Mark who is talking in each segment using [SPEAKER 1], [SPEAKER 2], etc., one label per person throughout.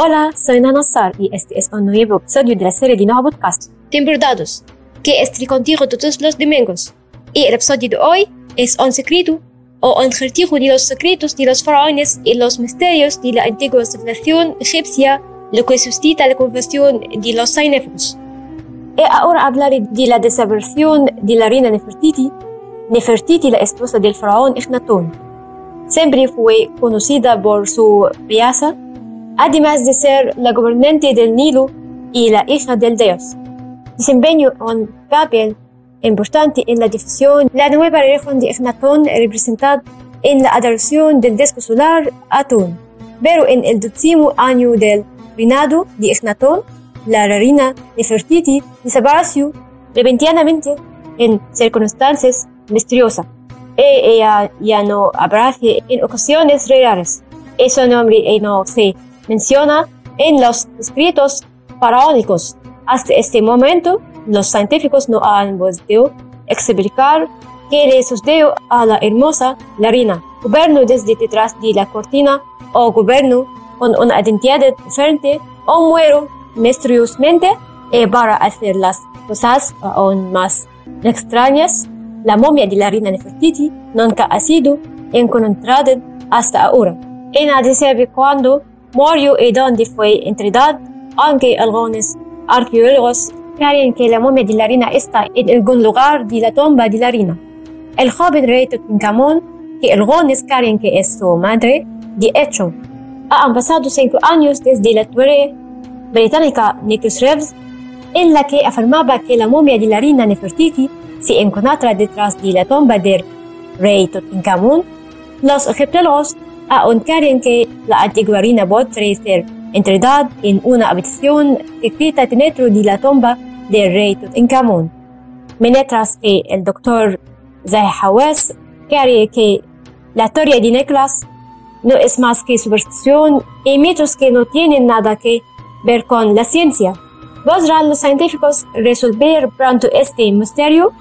[SPEAKER 1] Hola, soy Nana Sar y este es un nuevo episodio de la serie de nuevo podcast, Tempordados, que estoy contigo todos los domingos. Y el episodio de hoy es un secreto o un acertijo de los secretos de los faraones y los misterios de la antigua civilización egipcia, lo que suscita la confusión de los cinéfilos. Y ahora hablaré de la desaparición de la reina Nefertiti, Nefertiti, la esposa del faraón Echnatón. Siempre fue conocida por su belleza además de ser la gobernante del Nilo y la hija del dios. Desempeñó un papel importante en la difusión de la nueva religión de Echnatón representada en la adoración del disco solar Atón. Pero en el décimo año del reinado de Echnatón, la reina Nefertiti desapareció repentinamente en circunstancias misteriosas. E ella ya no aparece en ocasiones raras. Y su nombre no se menciona en los escritos faraónicos. Hasta este momento, los científicos no han podido explicar qué le sucedió a la hermosa Larina. Gobierno desde detrás de la cortina o gobierno con una identidad diferente o muero misteriosamente y para hacer las cosas aún más extrañas, la momia de la reina Nefertiti nunca ha sido encontrada hasta ahora. Y nadie sabe cuándo murió y dónde fue entregada, aunque algunos arqueólogos creen que la momia de la reina está en algún lugar de la tumba de la reina. El joven rey Tutankamón, que algunos creen que es su madre, de hecho, han pasado cinco años desde la teoría británica Nicholas Reeves, en la que afirmaba que la momia de la reina Nefertiti se encuentra detrás de la tumba del rey Tutankamón. Los egiptólogos aún creen que la antigua reina podría ser enterrada en una habitación secreta dentro de la tumba del rey Tutankamón. Mientras que el doctor Zahi Hawass cree que la teoría de Nicholas no es más que superstición y mitos que no tienen nada que ver con la ciencia. ¿Podrán los científicos resolver pronto este misterio?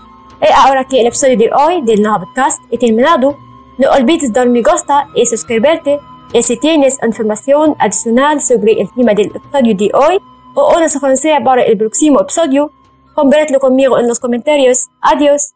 [SPEAKER 1] Y ahora que el episodio de hoy del nuevo podcast ha terminado, no olvides dar me gusta y suscribirte. Y si tienes información adicional sobre el tema del episodio de hoy o una sugerencia para el próximo episodio, compártelo conmigo en los comentarios. Adiós.